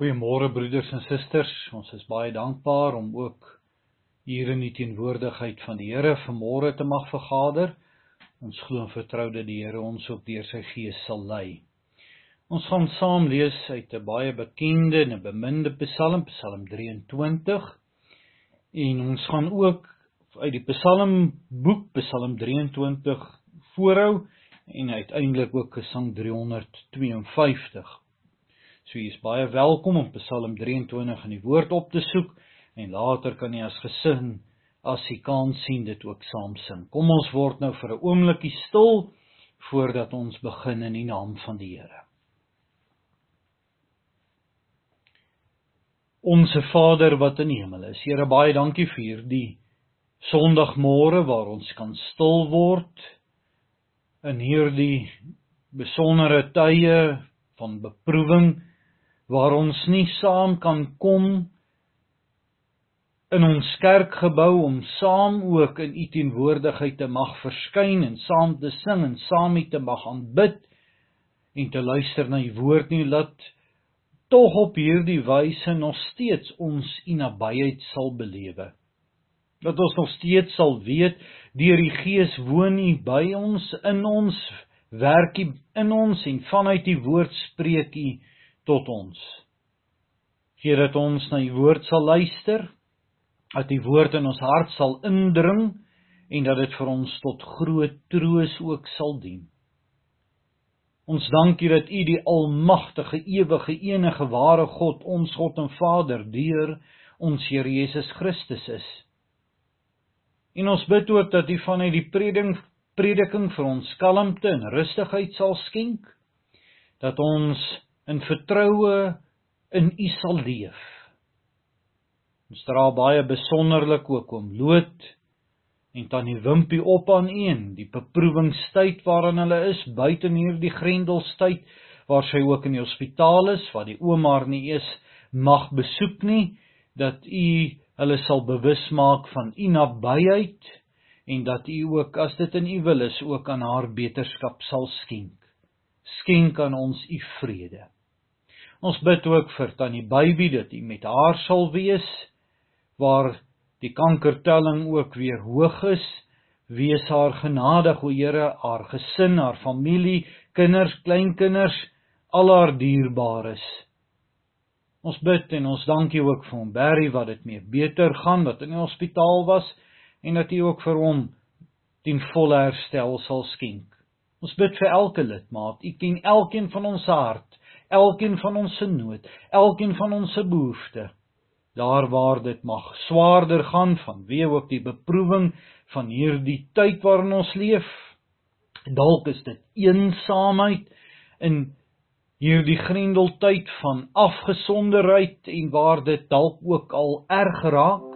Goeiemôre broeders en susters. Ons is baie dankbaar om ook hier in die teenwoordigheid van die Here vanmôre te mag vergader. Ons glo en vertrou dat die Here ons ook deur sy Gees sal lei. Ons gaan saam lees uit 'n baie bekende en 'n beminde Psalm, Psalm 23. En ons gaan ook uit die Psalm boek Psalm 23 voorhou en uiteindelik ook Gesang 352. So jy is baie welkom om Psalm 23 in die woord op te soek en later kan jy as gesin as jy kan sien dit ook saam sing. Kom ons word nou vir 'n oombliekie stil voordat ons begin in die naam van die Here. Onse Vader wat in die hemel is. Here baie dankie vir hierdie Sondagmôre waar ons kan stil word in hierdie besondere tye van beproewing waar ons nie saam kan kom in ons kerkgebou om saam ook in u teenwoordigheid te mag verskyn en saam te sing en saam te mag aanbid en te luister na u woord nie laat tog op hierdie wyse nog steeds ons u nabyheid sal belewe. Dat ons nog steeds sal weet deur die gees woon u by ons in ons werk in ons en vanuit die woord spreek u tot ons. Geer dat ons na u woord sal luister, dat die woord in ons hart sal indring en dat dit vir ons tot groot troos ook sal dien. Ons dank U dat U die almagtige, ewige, enige ware God, ons God en Vader, deur ons Here Jesus Christus is. En ons bid ook dat U vanuit die prediking prediking vir ons kalmte en rustigheid sal skenk dat ons in vertroue in U sal leef. Ons dra baie besonderlik ook om Loot en tannie Wimpie op aan een die beproewingstyd waarin hulle is buite hierdie grendelstyd waar sy ook in die hospitaal is waar die ouma haar nie eens mag besoek nie dat u hulle sal bewus maak van u nabyheid en dat u ook as dit in u wil is ook aan haar beterskap sal skenk skenk aan ons u vrede. Ons bid ook vir tannie Baby dat u met haar sal wees waar die kankertelling ook weer hoog is. Wees haar genadig, o Here, haar gesin, haar familie, kinders, kleinkinders, al haar dierbares. Ons bid en ons dankie ook vir hom Barry wat dit mee beter gaan wat in die hospitaal was en dat U ook vir hom ten volle herstel sal skenk. Ons bid vir elke lidmaat. U ken elkeen van ons hart, elkeen van ons se nood, elkeen van ons se behoefte. Daar waar dit mag swaarder gaan van wie ook die beproewing van hierdie tyd waarin ons leef. Dalk is dit eensaamheid in hierdie grendeltyd van afgesonderheid en waar dit dalk ook al erg raak.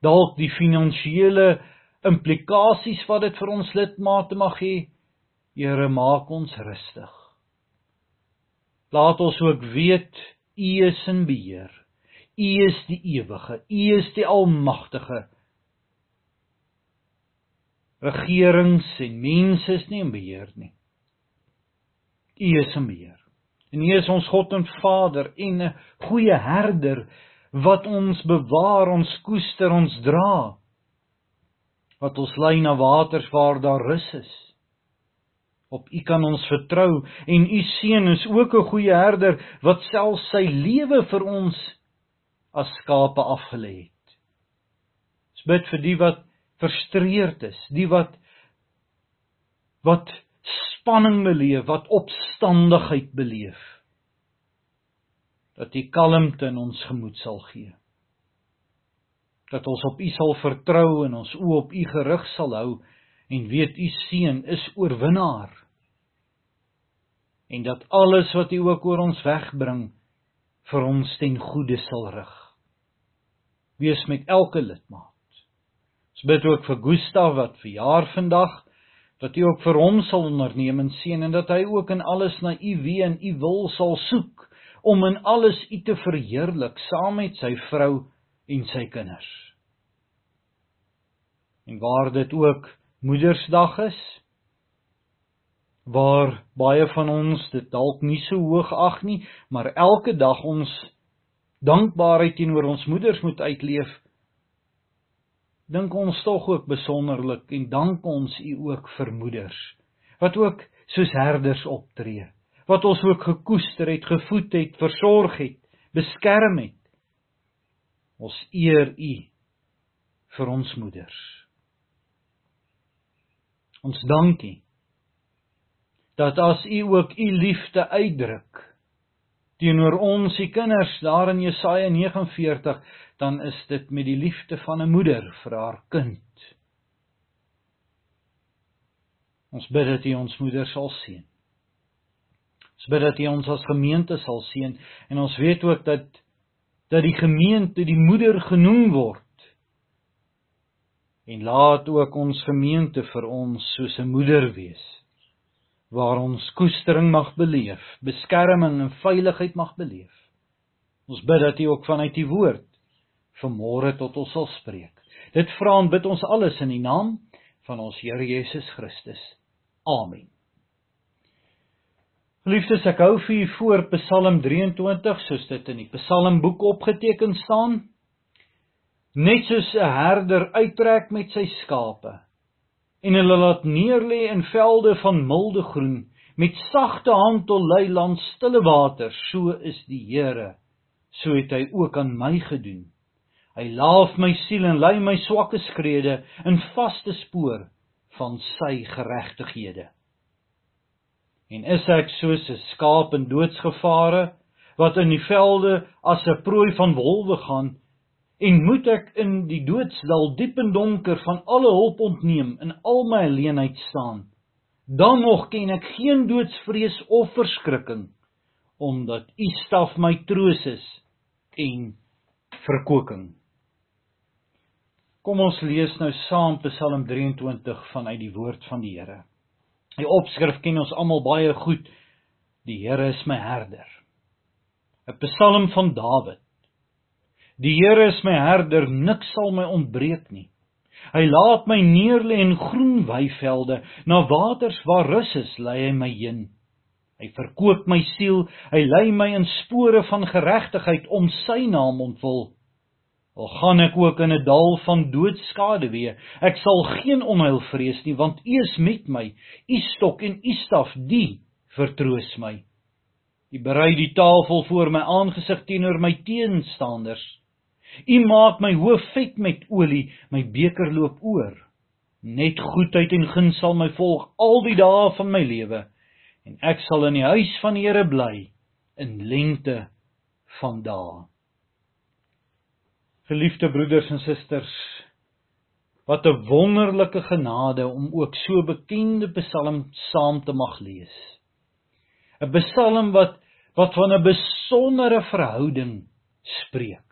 Dalk die finansiële implikasies wat dit vir ons lidmate mag hê. Here maak ons rustig. Laat ons ook weet U is in beheer. U is die ewige, U is die almagtige. Regerings en mense is nie in beheer nie. U is in beheer. En U is ons God en Vader en 'n goeie herder wat ons bewaar, ons koester, ons dra. Wat ons lei na waters waar daar rus is. Op U kan ons vertrou en U seun is ook 'n goeie herder wat self sy lewe vir ons as skape afgelê het. Ons bid vir die wat frustreerd is, die wat wat spanning beleef, wat opstandigheid beleef. Dat U kalmte in ons gemoed sal gee. Dat ons op U sal vertrou en ons oë op U gerig sal hou en weet u seun is oorwinnaar en dat alles wat u ook oor ons wegbring vir ons ten goeie sal rig wees met elke lidmaat ons bid ook vir Gustav wat verjaar vandag dat u ook vir hom sal onderneem en seën en dat hy ook in alles na u wie en u wil sal soek om in alles u te verheerlik saam met sy vrou en sy kinders en waar dit ook Moedersdag is. Waar baie van ons dit dalk nie so hoog ag nie, maar elke dag ons dankbaarheid teenoor ons moeders moet uitleef. Dink ons tog ook besonderlik en dank ons u ook vir moeders wat ook soos herders optree, wat ons ook gekoester het, gevoed het, versorg het, beskerm het. Ons eer u vir ons moeders. Ons dankie dat as u ook u liefde uitdruk teenoor ons se kinders daar in Jesaja 49 dan is dit met die liefde van 'n moeder vir haar kind. Ons bid dat U ons moeders sal seën. Ons bid dat U ons as gemeente sal seën en ons weet ook dat dat die gemeente die moeder genoem word. En laat ook ons gemeente vir ons soos 'n moeder wees waar ons koestering mag beleef, beskerming en veiligheid mag beleef. Ons bid dat U ook vanuit U woord vanmôre tot ons sal spreek. Dit vra en bid ons alles in die naam van ons Here Jesus Christus. Amen. Liefdes, ek hou vir u voor Psalm 23 soos dit in die Psalmboek opgeteken staan. Net soos 'n herder uittrek met sy skape en hulle laat neerlê in velde van milde groen met sagte hand tot lei langs stille water so is die Here. So het hy ook aan my gedoen. Hy laaf my siel en lei my swakke skrede in vaste spoor van sy geregtighede. En is ek soos 'n skaap in doodsgevare wat in die velde as 'n prooi van wolwe gaan En moet ek in die doodsdal diep en donker van alle hulp ontneem in al my alleenheid staan, dan nog ken ek geen doodsvrees of verskrikking, omdat U staf my troos is en verkoeking. Kom ons lees nou saam Psalm 23 vanuit die woord van die Here. Die opskrif ken ons almal baie goed. Die Here is my herder. 'n Psalm van Dawid. Die Here is my herder, niks sal my ontbreek nie. Hy laat my neerlê in groen weivelde, na waters waar rus is, lei hy my heen. Hy verkoop my siel, hy lei my in spore van geregtigheid om sy naam ontwil. Al gaan ek ook in 'n dal van doodskade wees, ek sal geen onheil vrees nie, want U is met my. U stok en U staf, die vertroos my. U berei die tafel voor my aangesig teenoor my teenstanders. U maak my hoof vet met olie, my beker loop oor. Net goedheid en guns sal my volg al die dae van my lewe en ek sal in die huis van die Here bly in lengte van dae. Geliefde broeders en susters, wat 'n wonderlike genade om ook so bekende Psalm saam te mag lees. 'n Psalm wat wat van 'n besondere verhouding spreek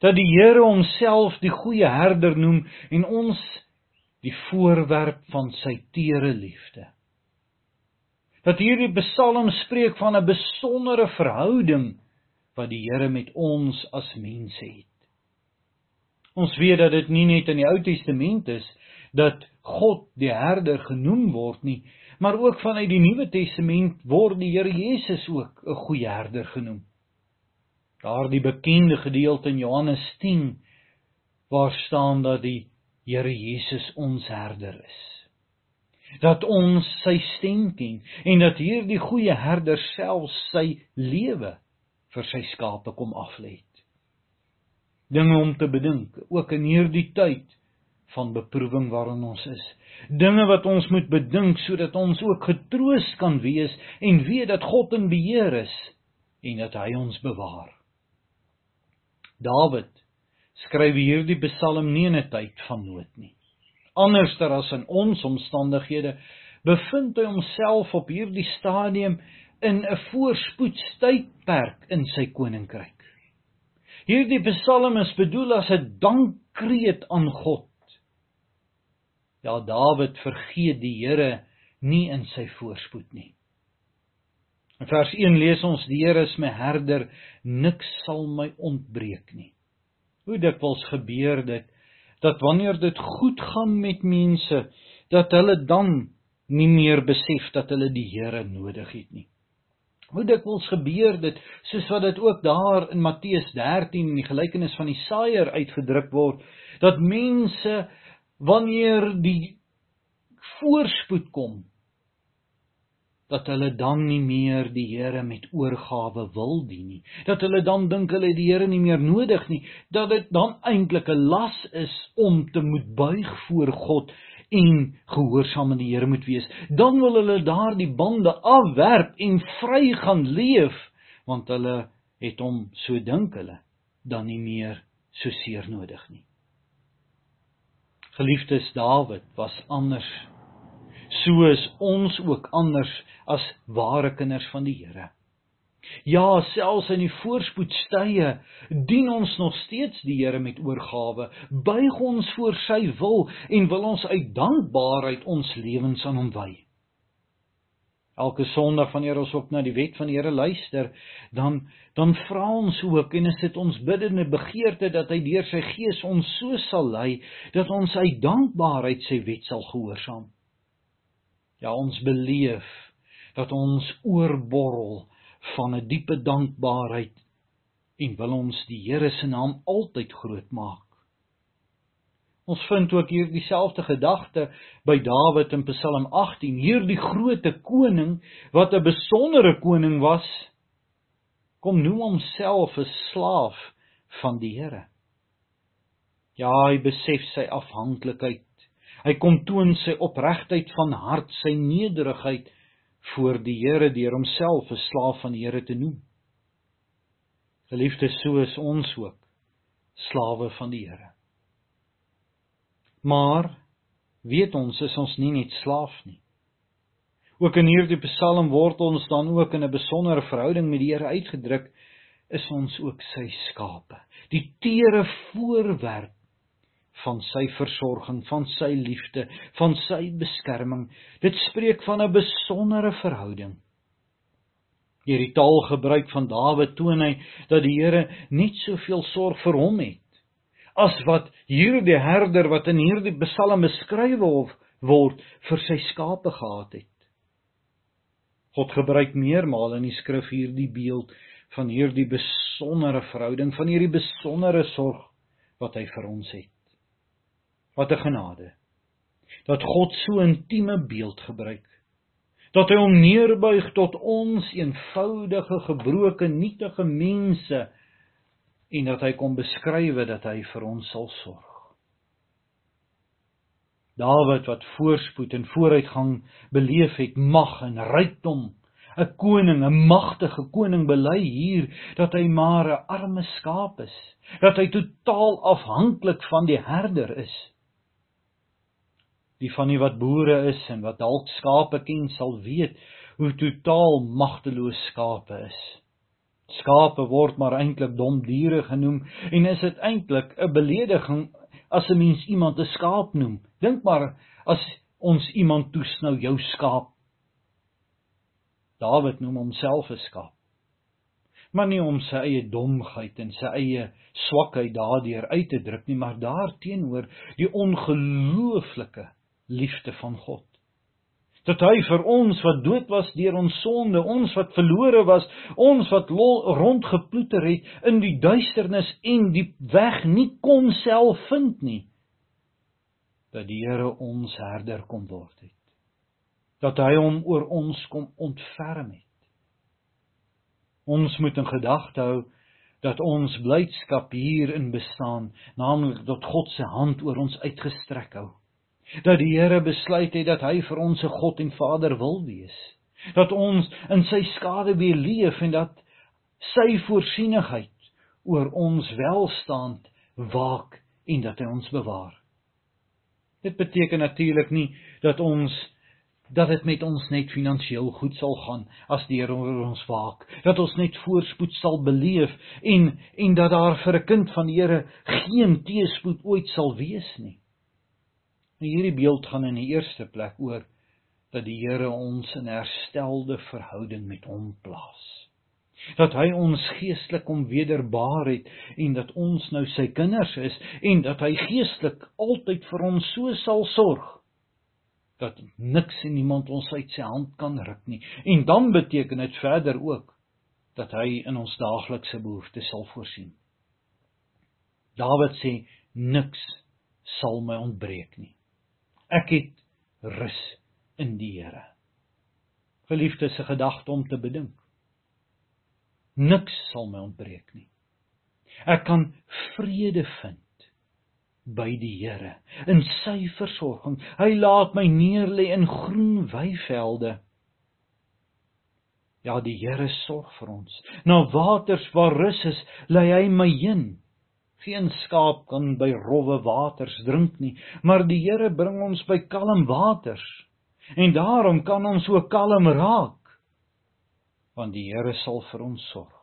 dat die Here homself die goeie herder noem en ons die voorwerp van sy teere liefde. Dat hierdie Psalm spreek van 'n besondere verhouding wat die Here met ons as mense het. Ons weet dat dit nie net in die Ou Testament is dat God die herder genoem word nie, maar ook vanuit die Nuwe Testament word die Here Jesus ook 'n goeie herder genoem daardie bekende gedeelte in Johannes 10 waar staan dat die Here Jesus ons herder is. Dat ons sy stem ken en dat hierdie goeie herder self sy lewe vir sy skape kom aflê. Dinge om te bedink, ook in hierdie tyd van beproewing waarin ons is. Dinge wat ons moet bedink sodat ons ook getroos kan wees en weet dat God in beheer is en dat hy ons bewaar. Dawid skryf hierdie Psalm nie in 'n tyd van nood nie. Anderster as in ons omstandighede bevind hy homself op hierdie stadium in 'n voorspoedstydperk in sy koninkryk. Hierdie Psalm is bedoel as 'n dankkreet aan God. Ja, Dawid vergeet die Here nie in sy voorspoed nie. In vers 1 lees ons die Here is my herder, niks sal my ontbreek nie. Hoe dikwels gebeur dit dat wanneer dit goed gaan met mense, dat hulle dan nie meer besef dat hulle die Here nodig het nie. Hoe dikwels gebeur dit soos wat dit ook daar in Matteus 13 in die gelykenis van die saaier uitgedruk word dat mense wanneer die voorspoed kom dat hulle dan nie meer die Here met oorgawe wil dien nie. Dat hulle dan dink hulle die Here nie meer nodig nie, dat dit dan eintlik 'n las is om te moet buig voor God en gehoorsaam aan die Here moet wees. Dan wil hulle daardie bande afwerp en vry gaan leef, want hulle het hom so dink hulle dan nie meer so seer nodig nie. Geliefdes Dawid was anders so is ons ook anders as ware kinders van die Here. Ja, selfs in die voorspoedstye dien ons nog steeds die Here met oorgawe, buig ons voor sy wil en wil ons uit dankbaarheid ons lewens aan hom wy. Elke Sondag wanneer ons op na die wet van die Here luister, dan dan vra ons ook en is dit ons biddende begeerte dat hy deur sy gees ons so sal lei dat ons uit dankbaarheid sy wet sal gehoorsaam. Ja, ons beleef dat ons oorborrel van 'n diepe dankbaarheid en wil ons die Here se naam altyd groot maak. Ons vind ook hier dieselfde gedagte by Dawid in Psalm 18, hierdie groote koning wat 'n besondere koning was, kom noem homself 'n slaaf van die Here. Ja, hy besef sy afhanklikheid Hy kom toon sy opregtheid van hart, sy nederigheid voor die Here deur homself 'n slaaf van die Here te noem. Geliefdes, so is ons ook slawe van die Here. Maar weet ons is ons nie net slaaf nie. Ook in hierdie Psalm word ons dan ook in 'n besondere verhouding met die Here uitgedruk, is ons ook sy skape. Die tere voorwerp van sy versorging, van sy liefde, van sy beskerming. Dit spreek van 'n besondere verhouding. Hierdie taalgebruik van Dawid toon hy dat die Here net soveel sorg vir hom het as wat hierdie herder wat in hierdie Psalm beskryf word vir sy skape gehad het. God gebruik meermale in die skrif hierdie beeld van hierdie besondere verhouding, van hierdie besondere sorg wat hy vir ons het. Wat 'n genade. Dat God so intieme beeld gebruik. Dat hy hom neerbuig tot ons eenvoudige, gebroke, nietige mense en dat hy kom beskryf dat hy vir ons sal sorg. Dawid wat voorspoed en vooruitgang beleef het, mag en rykdom, 'n koning, 'n magtige koning bely hier dat hy maar 'n arme skaap is, dat hy totaal afhanklik van die herder is die van die wat boere is en wat dalk skape ken sal weet hoe totaal magteloos skape is. Skape word maar eintlik dom diere genoem en is dit eintlik 'n belediging as 'n mens iemand 'n skaap noem. Dink maar as ons iemand toesnou jou skaap. Dawid noem homself 'n skaap. Maar nie om sy eie domheid en sy eie swakheid daardeur uit te druk nie, maar daarteenoor die ongelooflike liefde van God. Dat hy vir ons wat dood was deur ons sonde, ons wat verlore was, ons wat rondgeploeter het in die duisternis en die weg nie kon self vind nie, dat die Here ons herder kom word het. Dat hy hom oor ons kom ontferm het. Ons moet in gedagte hou dat ons blydskap hierin bestaan, naamlik dat God se hand oor ons uitgestrek hou dat die Here besluit het dat hy vir ons 'n God en Vader wil wees. Dat ons in sy skade weer leef en dat sy voorsienigheid oor ons welstand waak en dat hy ons bewaar. Dit beteken natuurlik nie dat ons dat dit met ons net finansiëel goed sal gaan as die Here oor ons waak, dat ons net voorspoed sal beleef en en dat daar vir 'n kind van die Here geen teëspoed ooit sal wees nie. Nou hierdie beeld gaan in die eerste plek oor dat die Here ons in herstelde verhouding met hom plaas. Dat hy ons geestelik kom wederbaar het en dat ons nou sy kinders is en dat hy geestelik altyd vir ons so sal sorg. dat niks en niemand ons uit sy hand kan ruk nie. En dan beteken dit verder ook dat hy in ons daaglikse behoeftes sal voorsien. Dawid sê niks sal my ontbreek nie. Ek het rus in die Here. Geliefdes, 'n gedagte om te bedink. Niks sal my ontbreek nie. Ek kan vrede vind by die Here in sy versorging. Hy laat my neerlê in groen weivelde. Ja, die Here sorg vir ons. Na waters waar rus is, lei hy my heen. Geen skaap kan by rowwe waters drink nie, maar die Here bring ons by kalm waters. En daarom kan ons so kalm raak, want die Here sal vir ons sorg.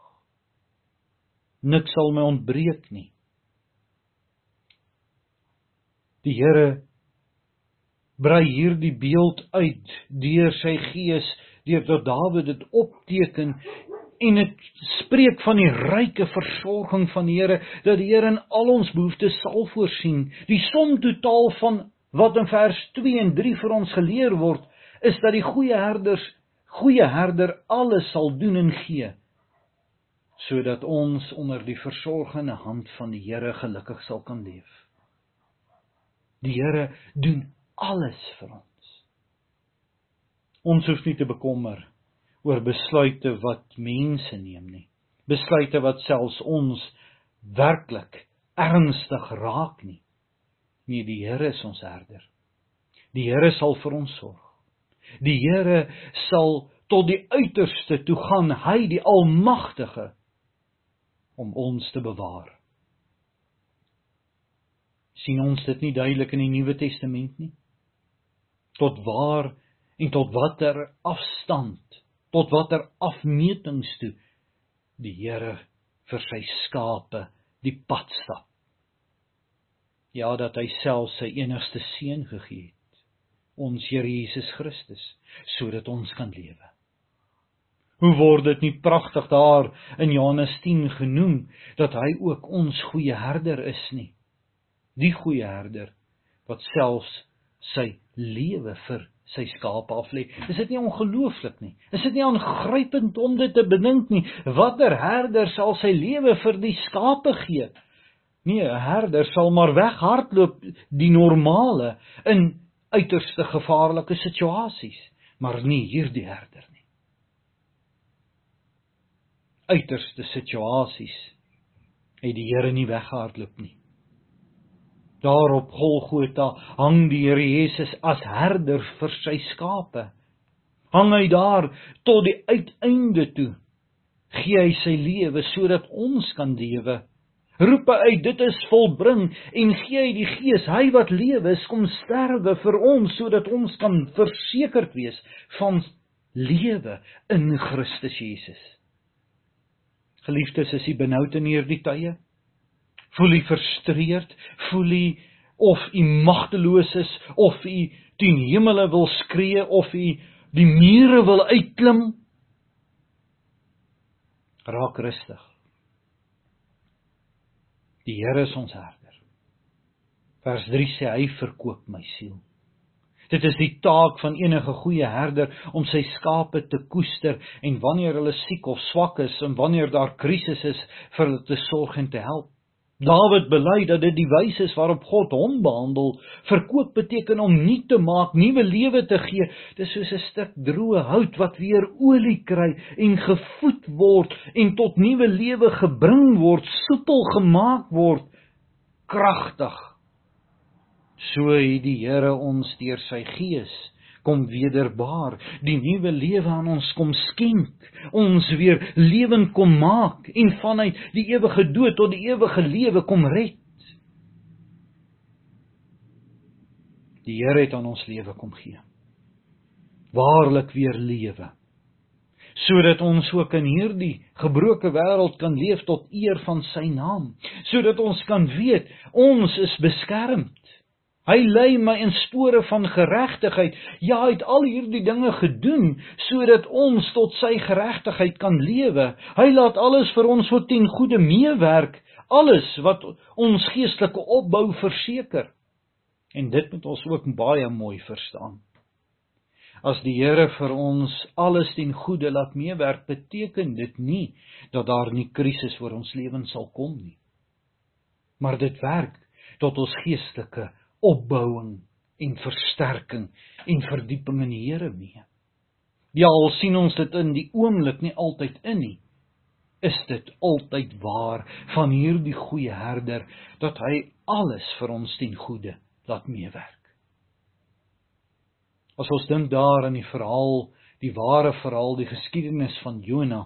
Niks sal my ontbreek nie. Die Here brei hierdie beeld uit deur sy gees deur tot Dawid dit opteken en dit spreek van die ryke versorging van die Here dat die Here in al ons behoeftes sal voorsien. Die som totaal van wat in vers 2 en 3 vir ons geleer word is dat die goeie herders goeie herder alles sal doen en gee sodat ons onder die versorgende hand van die Here gelukkig sal kan leef. Die Here doen alles vir ons. Ons hoef nie te bekommer oor besluite wat mense neem nie. Besluite wat selfs ons werklik ernstig raak nie. Nee, die Here is ons herder. Die Here sal vir ons sorg. Die Here sal tot die uiterste toe gaan, hy die almagtige om ons te bewaar sien ons dit nie duidelik in die Nuwe Testament nie? Tot waar en tot watter afstand, tot watter afmetings toe die Here vir sy skape die pad stap. Ja, dat hy self sy enigste seun gegee het, ons Here Jesus Christus, sodat ons kan lewe. Hoe word dit nie pragtig daar in Johannes 10 genoem dat hy ook ons goeie herder is nie? die goeie herder wat selfs sy lewe vir sy skape aflê. Is dit nie ongelooflik nie? Is dit nie aangrypend om dit te bedink nie? Watter herder sal sy lewe vir die skape gee? Nee, 'n herder sal maar weghardloop die normale in uiterste gevaarlike situasies, maar nie hierdie herder nie. Uiterste situasies het die Here nie weggehardloop nie. Daar op Golgotha hang die Here Jesus as herder vir sy skape. Hang hy daar tot die uiteinde toe. Gee hy sy lewe sodat ons kan lewe. Roep hy uit dit is volbring en gee hy die gees hy wat lewe is kom sterwe vir ons sodat ons kan versekerd wees van lewe in Christus Jesus. Geliefdes, is u benoud in hierdie tye? Voel u frustreerd? Voel u of u magteloos is of u teen hemele wil skree of u die mure wil uitklim? Raak rustig. Die Here is ons herder. Vers 3 sê hy verkoop my siel. Dit is die taak van enige goeie herder om sy skape te koester en wanneer hulle siek of swak is en wanneer daar krisis is vir hulle te sorg en te help. Dawid bely dat dit die wyse is waarop God hom behandel. Verkoop beteken om nie te maak, nuwe lewe te gee. Dis soos 'n stuk droë hout wat weer olie kry en gevoed word en tot nuwe lewe gebring word, soepel gemaak word, kragtig. So het die Here ons deur sy gees kom wederbaar, die nuwe lewe aan ons kom skenk, ons weer lewend kom maak en vanuit die ewige dood tot die ewige lewe kom red. Die Here het aan ons lewe kom gee. Waarlik weer lewe. Sodat ons ook in hierdie gebroke wêreld kan leef tot eer van sy naam, sodat ons kan weet ons is beskermd Hy lei my in spore van geregtigheid. Ja, hy het al hierdie dinge gedoen sodat ons tot sy geregtigheid kan lewe. Hy laat alles vir ons wat ten goeie meewerk, alles wat ons geestelike opbou verseker. En dit moet ons ook baie mooi verstaan. As die Here vir ons alles ten goeie laat meewerk, beteken dit nie dat daar nie krisis oor ons lewens sal kom nie. Maar dit werk tot ons geestelike opbouing en versterking en verdieping in die Here mee. Ja, al sien ons dit in die oomblik nie altyd in nie, is dit altyd waar van hierdie goeie herder dat hy alles vir ons ten goeie laat meewerk. As ons dink daar aan die verhaal, die ware verhaal, die geskiedenis van Jona.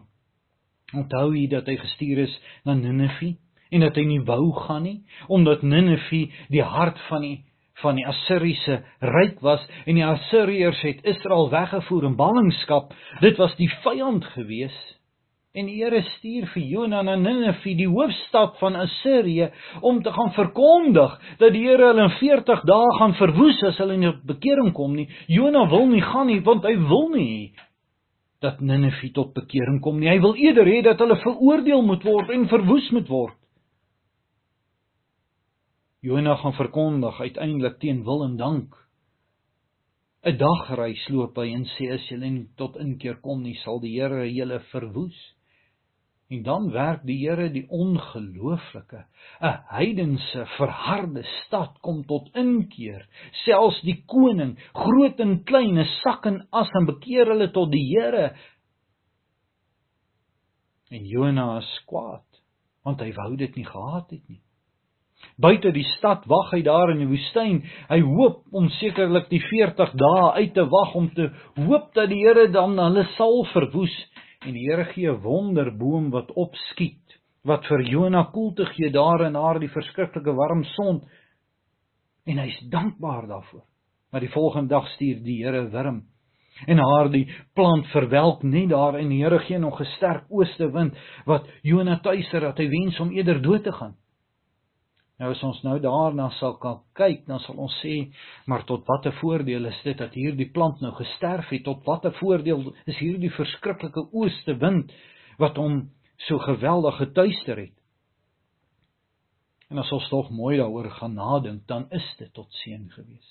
Onthou jy dat hy gestuur is na Ninive en dat hy nie wou gaan nie omdat Ninive die hart van die van die Assiriese ryk was en die Assiriërs het Israel weggevoer in ballingskap. Dit was die vyand geweest En die Here stuur vir Jona na Ninive, die hoofstad van Assirië, om te gaan verkondig dat die Here hulle in 40 dae gaan verwoes as hulle nie bekering kom nie. Jona wil nie gaan nie want hy wil nie dat Ninive tot bekering kom nie. Hy wil eerder hê dat hulle veroordeel moet word en verwoes moet word. Jona gaan verkondig uiteindelik teen wil en dank 'n dag reis loop hy en sê as julle nie tot inkeer kom nie, sal die Here julle verwoes. En dan werk die Here die ongelooflike, 'n heidense, verharde stad kom tot inkeer. Selfs die koning, groot en klein, is sak en as en bekeer hulle tot die Here. En Jona is kwaad, want hy wou dit nie gehad het nie. Buite die stad wag hy daar in die woestyn. Hy hoop om sekerlik die 40 dae uit te wag om te hoop dat die Here dan hulle sal verwoes en die Here gee 'n wonderboom wat opskiet wat vir Jona koelte gee daar in haar die verskriklike warm son en hy's dankbaar daarvoor. Maar die volgende dag stuur die Here wurm en haar die plant verwelk net daar en die Here gee nog 'n sterk ooste wind wat Jona tuiser dat hy wens om eerder dood te gaan. Nou as ons nou daarna sal kan kyk, dan sal ons sê, maar tot watter voordeel is dit dat hierdie plant nou gesterf het? Tot watter voordeel is hierdie verskriklike ooste wind wat hom so geweldig getuister het? En as ons tog mooi daaroor gaan nadink, dan is dit tot seën gewees.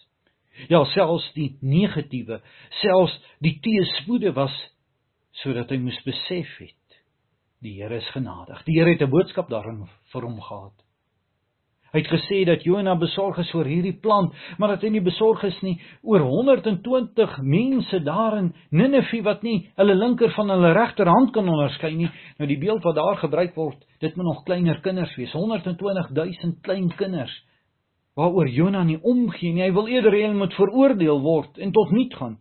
Ja, selfs die negatiewe, selfs die teëspoede was sodat hy moes besef het die Here is genadig. Die Here het 'n boodskap daarin vir hom gehad. Hy het gesê dat Jona besorg is oor hierdie plant, maar dat hy nie besorg is nie oor 120 mense daar in Ninive wat nie hulle linker van hulle regterhand kan onderskei nie. Nou die beeld wat daar gebruik word, dit moet nog kleiner kinders wees, 120 000 klein kinders waaroor Jona nie omgee nie. Hy wil eerder hê hulle moet veroordeel word en tot niet gaan.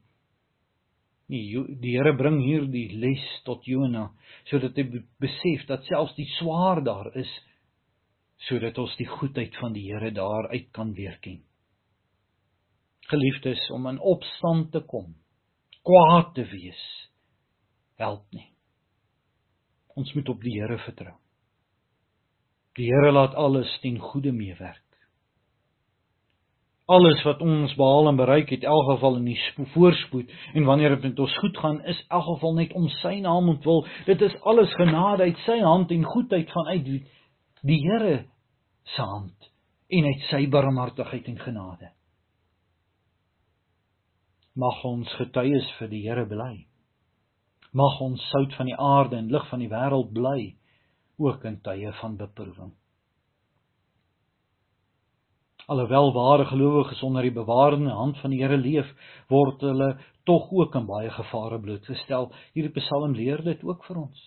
Nee, die Here bring hier die les tot Jona sodat hy besef dat selfs die swaar daar is sodat ons die goedheid van die Here daaruit kan weerken. Geliefdes, om in opstand te kom, kwaad te wees, help nie. Ons moet op die Here vertrou. Die Here laat alles ten goeie meewerk. Alles wat ons behaal en bereik het, in elk geval in die voorspoed en wanneer dit met ons goed gaan, is in elk geval net om sy naam ontwil. Dit is alles genade uit sy hand en goedheid vanuit die Here se hand en uit sy barmhartigheid en genade. Mag ons getuies vir die Here bly. Mag ons sout van die aarde en lig van die wêreld bly ook in tye van beproewing. Alhoewel ware gelowiges onder die bewarende hand van die Here leef, word hulle tog ook aan baie gevare blootgestel. Hierdie Psalm leer dit ook vir ons.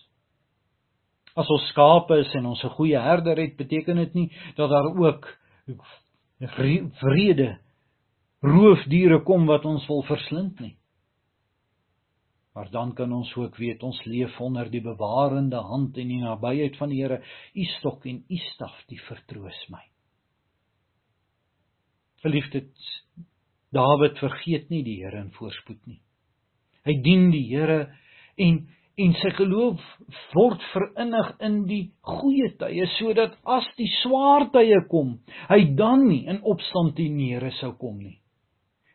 As ons skape is en ons 'n goeie herder het, beteken dit nie dat daar ook vrede roofdiere kom wat ons wil verslind nie. Maar dan kan ons ook weet ons leef onder die bewarende hand en die nabyheid van die Here. U stok en u staf, die vertroos my. Geliefdes, Dawid vergeet nie die Here in voorspoed nie. Hy dien die Here en en sy geloof word verinnig in die goeie tye sodat as die swaar tye kom, hy dan nie in opstand teen die Here sou kom nie.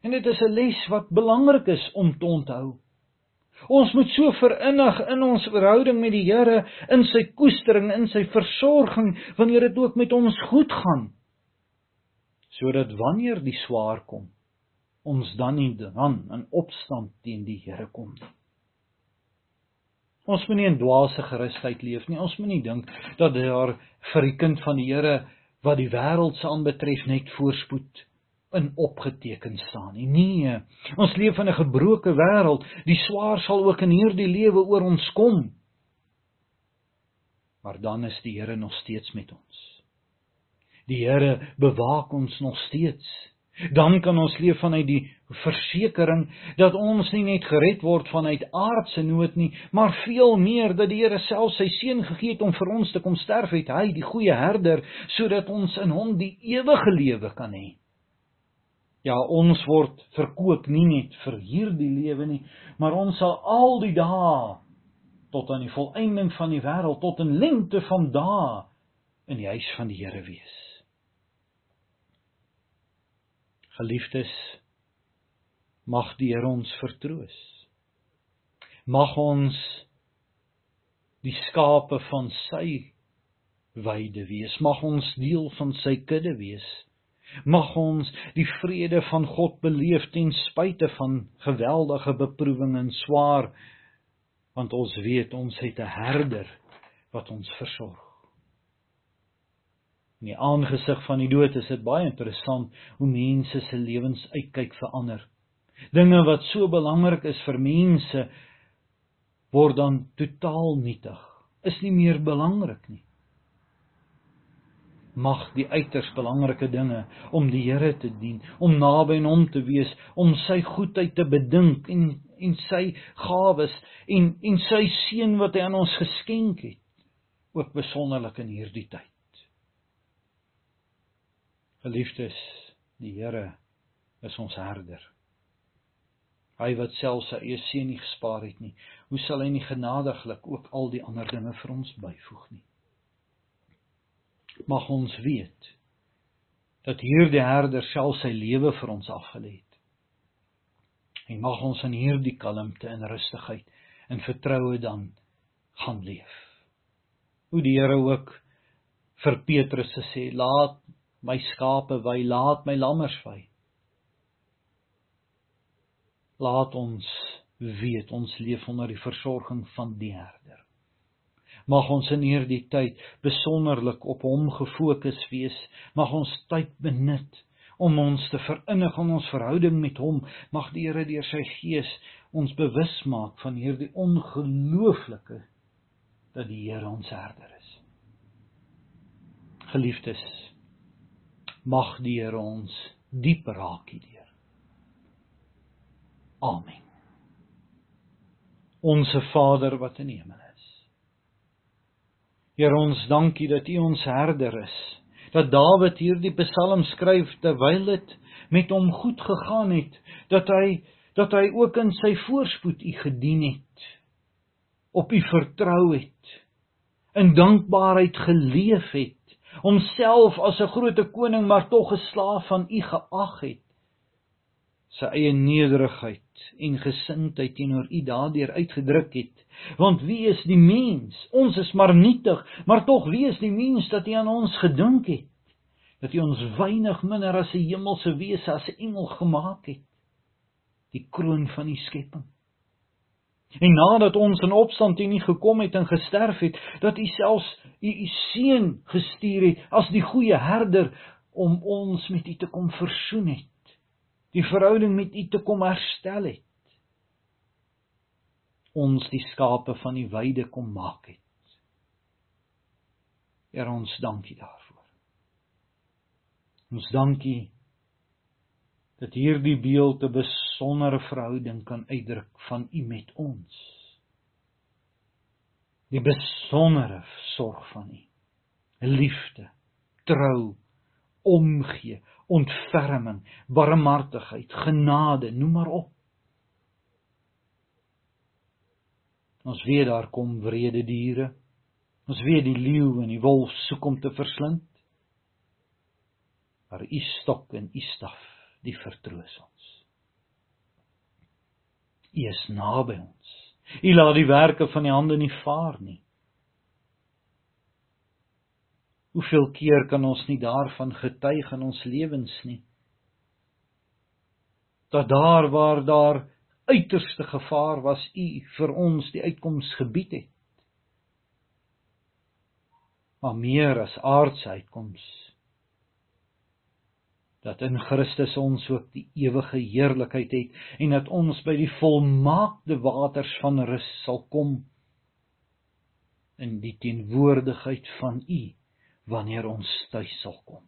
En dit is 'n les wat belangrik is om te onthou. Ons moet so verinnig in ons verhouding met die Here, in sy koestering, in sy versorging wanneer dit ook met ons goed gaan, sodat wanneer die swaar kom, ons dan nie dan in opstand teen die Here kom nie. Ons moenie in dwaase gerusheid leef nie. Ons moenie dink dat daar vir die kind van die Here wat die wêreld se aanbetref net voorspoed in opgeteken staan nie. Nee, ons leef in 'n gebroke wêreld. Die swaar sal ook in hierdie lewe oor ons kom. Maar dan is die Here nog steeds met ons. Die Here bewaak ons nog steeds. Dan kan ons leef vanuit die versekering dat ons nie net gered word vanuit aardse nood nie, maar veel meer dat die Here self sy seun gegee het om vir ons te kom sterf het, hy die goeie herder, sodat ons in hom die ewige lewe kan hê. Ja, ons word verkoop nie net vir hierdie lewe nie, maar ons sal al die dae tot aan die volëinding van die wêreld tot in lengte van dae in die huis van die Here wees. Geliefdes, mag die Here ons vertroos. Mag ons die skape van sy weide wees. Mag ons deel van sy kudde wees. Mag ons die vrede van God beleef ten spyte van geweldige beproewinge en swaar want ons weet ons het 'n herder wat ons versorg. In die aangesig van die dood is dit baie interessant hoe mense se lewens uitkyk verander. Dinge wat so belangrik is vir mense word dan totaal nietig. Is nie meer belangrik nie. Mag die uiters belangrike dinge om die Here te dien, om naby aan hom te wees, om sy goedheid te bedink en en sy gawes en en sy seën wat hy aan ons geskenk het, ook besonderlik in hierdie tyd. Geliefdes, die Here is ons herder. Hy wat self sy eie seun nie gespaar het nie, hoe sal hy nie genadiglik ook al die ander dinge vir ons byvoeg nie? Mag ons weet dat hierdie herder self sy lewe vir ons afgelê het. En mag ons in hierdie kalmte en rustigheid en vertroue dan gaan leef. Hoe die Here ook vir Petrus sê, laat my skape wy, laat my lammers wy. Laat ons weet ons leef onder die versorging van die Herder. Mag ons in hierdie tyd besonderlik op hom gefokus wees. Mag ons tyd benut om ons te verinnig in ons verhouding met hom. Mag die Here deur sy Gees ons bewus maak van hierdie ongelooflike dat die Here ons Herder is. Geliefdes, mag die Here ons diep raak hierdeur. Amen. Onse Vader wat in die hemel is. Here ons dankie dat U ons herder is. Dat Dawid hierdie Psalm skryf terwyl dit met hom goed gegaan het, dat hy dat hy ook in sy voorspoed U gedien het. Op U vertrou het. In dankbaarheid geleef het homself as 'n groot koning maar tog 'n slaaf van u geag het sy eie nederigheid en gesindheid teenoor u daardeur uitgedruk het. Want wie is die mens? Ons is maar nietig maar tog wie is die mens dat u aan ons gedink het? Dat u ons weinig minder as 'n hemelse wese as 'n engel gemaak het. Die kroon van die skepping. En nadat ons in opstand teen U gekom het en gesterf het, dat U selfs U U seun gestuur het as die goeie herder om ons met U te kom versoen het. Die verhouding met U te kom herstel het. Ons die skape van die weide kom maak het. Here ons dankie daarvoor. Ons dankie dat hierdie beeld 'n besondere verhouding kan uitdruk van U met ons. Die besondere sorg van U. Liefde, trou, omgee, ontferming, barmhartigheid, genade, noem maar op. Ons weet daar kom wrede diere. Ons weet die leeu en die wolf soek om te verslind. Maar u stok en u staf die vertroos ons. U is naby ons. U laat die werke van die hande nie vaar nie. Hoeveel keer kan ons nie daarvan getuig in ons lewens nie? dat daar waar daar uiterste gevaar was, U vir ons die uitkoms gebied het. Maar meer as aardse uitkoms dat in Christus ons ook die ewige heerlikheid het en dat ons by die volmaakte waters van rus sal kom in die teenwoordigheid van U wanneer ons tuis sal kom.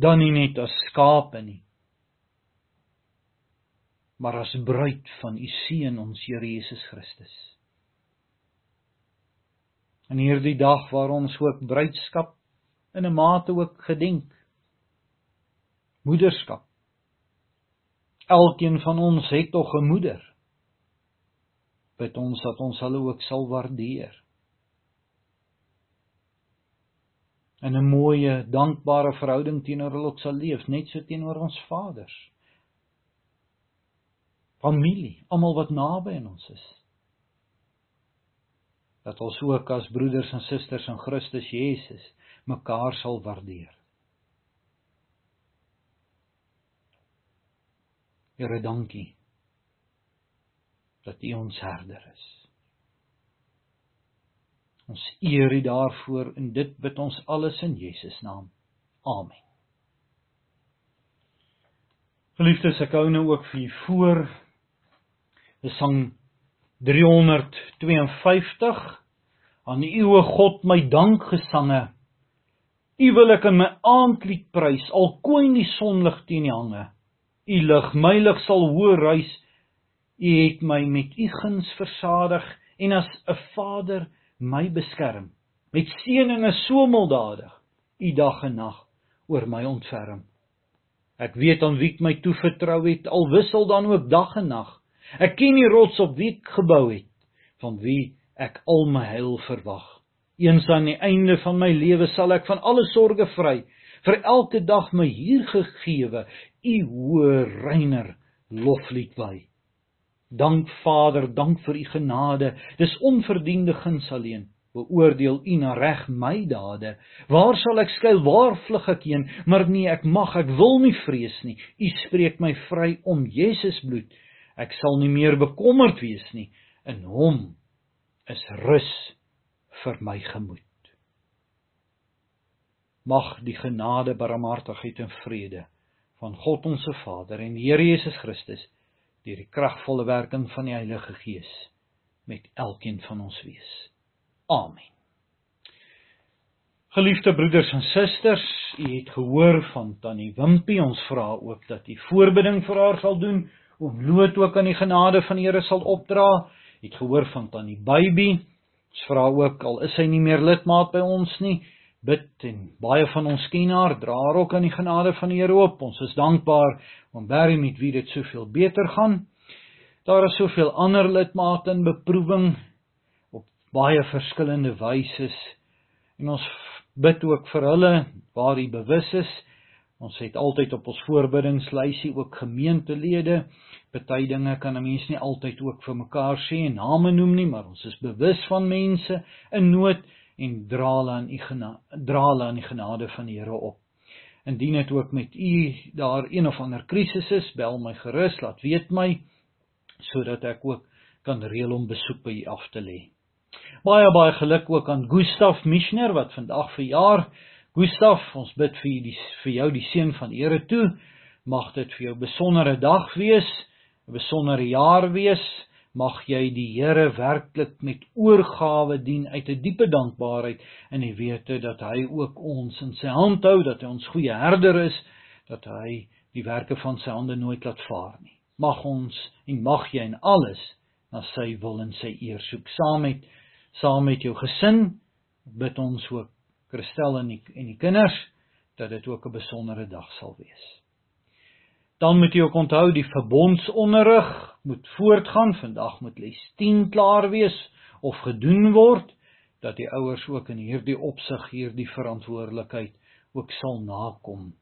Dan nie net as skape nie, maar as bruid van U seun ons Here Jesus Christus. In hierdie dag waar ons ook bruidskap in 'n mate ook gedenk moederskap. Elkeen van ons het tog 'n moeder. Bid ons dat ons hulle ook sal waardeer. En 'n mooi, dankbare verhouding teenoor hulle sal leef, net so teenoor ons vaders. Familie, almal wat naby aan ons is. Dat ons ook as broeders en susters in Christus Jesus mekaar sal waardeer. Here, dankie dat U ons herder is. Ons eer U daarvoor en dit bid ons alles in Jesus naam. Amen. Geliefdes, ek hou nou ook vir u voor. Dis sang 352 aan U o God my dankgesange. U wil ek in my aandlied prys al koen die sonlig teen die hange. U lig, my lig sal hoër reis. U het my met u guns versadig en as 'n vader my beskerm. Met seëninge so mildadig, u dag en nag oor my ontferm. Ek weet aan wie ek my toevertrou het, al wissel dan ook dag en nag. Ek ken die rots op wie ek gebou het, van wie ek al my heil verwag. Eens aan die einde van my lewe sal ek van alle sorges vry, vir elke dag my hier gegeewe u hoë reiner loflied wy. Dank Vader, dank vir u genade. Dis onverdiende guns alleen. Beoordeel u na reg my dade. Waar sal ek skuil? Waar vlug ek heen? Maar nee, ek mag, ek wil nie vrees nie. U spreek my vry om Jesus bloed. Ek sal nie meer bekommerd wees nie. In hom is rus vir my gemoed. Mag die genade, barmhartigheid en vrede van God ons se Vader en die Here Jesus Christus deur die kragvolle werking van die Heilige Gees met elkeen van ons wees. Amen. Geliefde broeders en susters, u het gehoor van Tannie Wimpie. Ons vra ook dat u voorbidding vir haar sal doen, om lood ook aan die genade van die Here sal opdra. U het gehoor van Tannie Baby. Ons vra ook al is sy nie meer lidmaat by ons nie, bid en baie van ons ken haar, dra haar ook aan die genade van die Here op. Ons is dankbaar om Barry met wie dit soveel beter gaan. Daar is soveel ander lidmate in beproewing op baie verskillende wyse. En ons bid ook vir hulle waar hy bewus is. Ons het altyd op ons voorbiddingslysie ook gemeentelede. Party dinge kan 'n mens nie altyd ook vir mekaar sê en name noem nie, maar ons is bewus van mense in nood en dra hulle aan u genade dra hulle aan die genade van die Here op. Indien dit ook met u daar een of ander krisis is, bel my gerus, laat weet my sodat ek ook kan reël om besoek by u af te lê. Baie baie geluk ook aan Gustaf Mischner wat vandag verjaar. Gustaf, ons bid vir die vir jou die seën van die Here toe. Mag dit vir jou 'n besondere dag wees, 'n besondere jaar wees mag jy die Here werklik met oorgawe dien uit 'n diepe dankbaarheid in die wete dat hy ook ons in sy hand hou, dat hy ons goeie herder is, dat hy die werke van sy hande nooit laat vaar nie. Mag ons en mag jy in alles na sy wil en sy eer soek saam met saam met jou gesin bid ons ook Christel en die en die kinders dat dit ook 'n besondere dag sal wees. Dan moet jy ook onthou die verbondsonderrig moet voortgaan. Vandag moet les 10 klaar wees of gedoen word dat die ouers ook in hierdie opsig hierdie verantwoordelikheid ook sal nakom.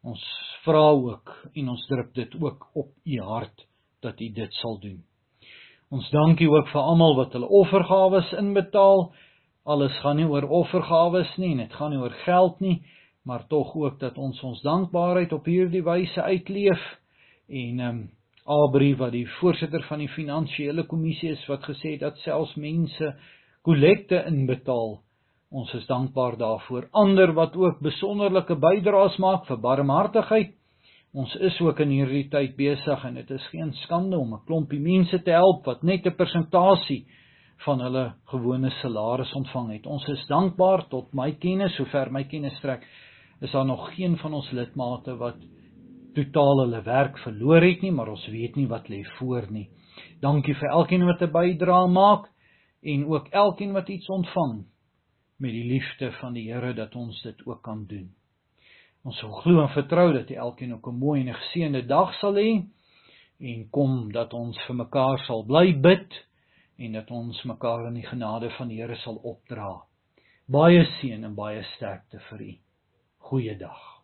Ons vra ook en ons druk dit ook op u hart dat u dit sal doen. Ons dankie ook vir almal wat hulle offergawes inbetaal. Alles gaan nie oor offergawes nie, dit gaan nie oor geld nie, maar tog ook dat ons ons dankbaarheid op hierdie wyse uitleef en ehm um, Abri wat die voorsitter van die finansiële kommissie is wat gesê het dat selfs mense kollekte inbetaal. Ons is dankbaar daarvoor. Ander wat ook besonderlike bydraes maak vir barmhartigheid. Ons is ook in hierdie tyd besig en dit is geen skande om 'n klompie mense te help wat net 'n persentasie van hulle gewone salaris ontvang het. Ons is dankbaar tot my kennis, sover my kennis strek, is daar nog geen van ons lidmate wat totaal hulle werk verloor het nie, maar ons weet nie wat lê voor nie. Dankie vir elkeen wat 'n bydrae maak en ook elkeen wat iets ontvang met die liefde van die Here dat ons dit ook kan doen. Ons sal glo en vertrou dat elkeen ook 'n mooi en 'n geseënde dag sal hê en kom dat ons vir mekaar sal bly bid en dat ons mekaar in die genade van die Here sal opdra. Baie seën en baie sterkte vir u. Goeiedag.